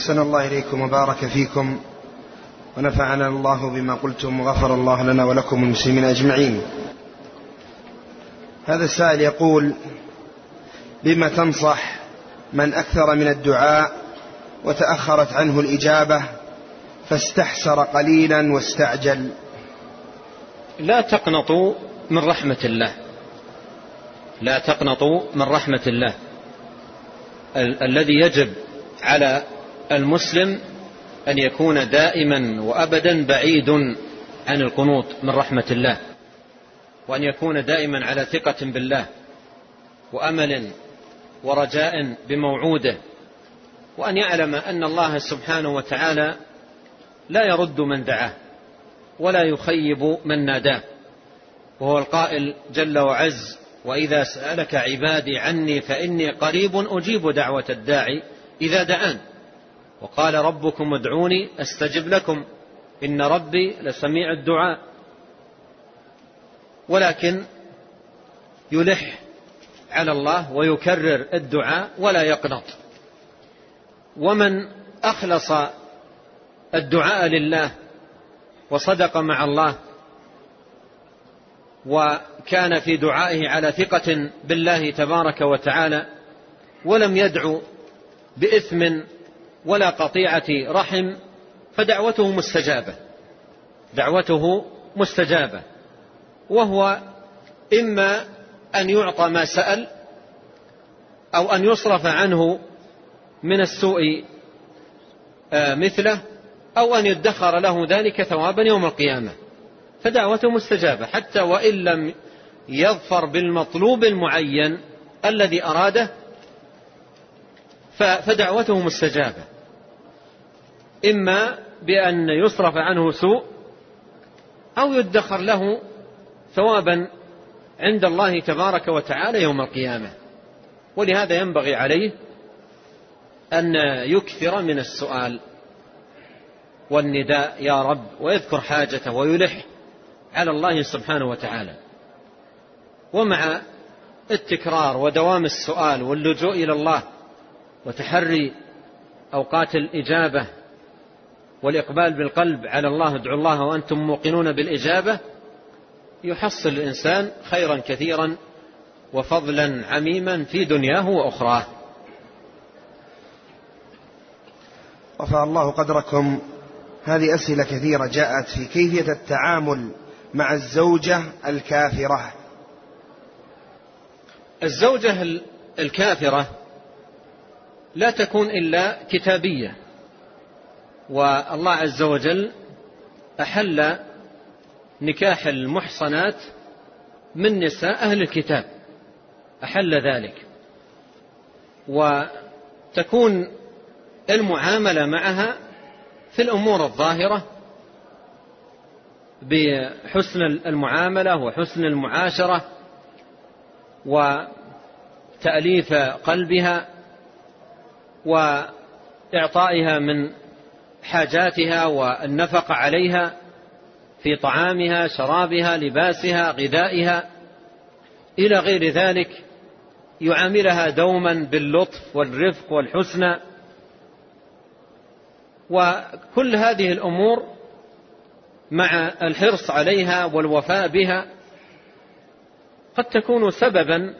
أحسن الله إليكم وبارك فيكم ونفعنا الله بما قلتم وغفر الله لنا ولكم المسلمين أجمعين. هذا السائل يقول بما تنصح من أكثر من الدعاء وتأخرت عنه الإجابة فاستحسر قليلا واستعجل. لا تقنطوا من رحمة الله. لا تقنطوا من رحمة الله. ال- الذي يجب على المسلم أن يكون دائما وأبدا بعيد عن القنوط من رحمة الله وأن يكون دائما على ثقة بالله وأمل ورجاء بموعوده وأن يعلم أن الله سبحانه وتعالى لا يرد من دعاه ولا يخيب من ناداه وهو القائل جل وعز وإذا سألك عبادي عني فإني قريب أجيب دعوة الداعي إذا دعان. وقال ربكم ادعوني أستجب لكم. إن ربي لسميع الدعاء. ولكن يلح على الله ويكرر الدعاء ولا يقنط. ومن أخلص الدعاء لله وصدق مع الله وكان في دعائه على ثقة بالله تبارك وتعالى ولم يدعو بإثم ولا قطيعة رحم فدعوته مستجابة. دعوته مستجابة. وهو إما أن يعطى ما سأل أو أن يصرف عنه من السوء مثله أو أن يدخر له ذلك ثوابا يوم القيامة. فدعوته مستجابة. حتى وإن لم يظفر بالمطلوب المعين الذي أراده فدعوته مستجابة إما بأن يصرف عنه سوء أو يدخر له ثوابا عند الله تبارك وتعالى يوم القيامة. ولهذا ينبغي عليه أن يكثر من السؤال والنداء يا رب ويذكر حاجته ويلح على الله سبحانه وتعالى. ومع التكرار ودوام السؤال واللجوء إلى الله وتحري أوقات الإجابة والإقبال بالقلب على الله ادعوا الله وأنتم موقنون بالإجابة يحصل الإنسان خيرا كثيرا وفضلا عميما في دنياه وأخراه. رفع الله قدركم. هذه أسئلة كثيرة جاءت في كيفية التعامل مع الزوجة الكافرة. الزوجة الكافرة لا تكون إلا كتابية. والله عز وجل أحل نكاح المحصنات من نساء أهل الكتاب. أحل ذلك. وتكون المعاملة معها في الأمور الظاهرة بحسن المعاملة وحسن المعاشرة وتأليف قلبها وإعطائها من حاجاتها والنفقة عليها في طعامها شرابها لباسها غذائها. إلى غير ذلك يعاملها دوما باللطف والرفق والحسنى. وكل هذه الأمور مع الحرص عليها والوفاء بها قد تكون سببا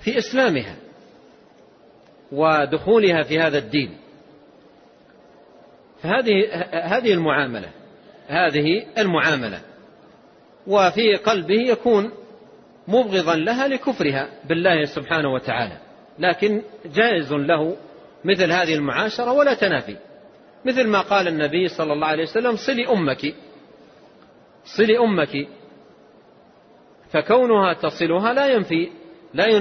في إسلامها. ودخولها في هذا الدين. فهذه هذه المعاملة هذه المعاملة. وفي قلبه يكون مبغضا لها لكفرها بالله سبحانه وتعالى. لكن جائز له مثل هذه المعاشرة ولا تنافي. مثل ما قال النبي صلى الله عليه وسلم صلي أمك صلي أمك. فكونها تصلها لا ينفي لا ينافي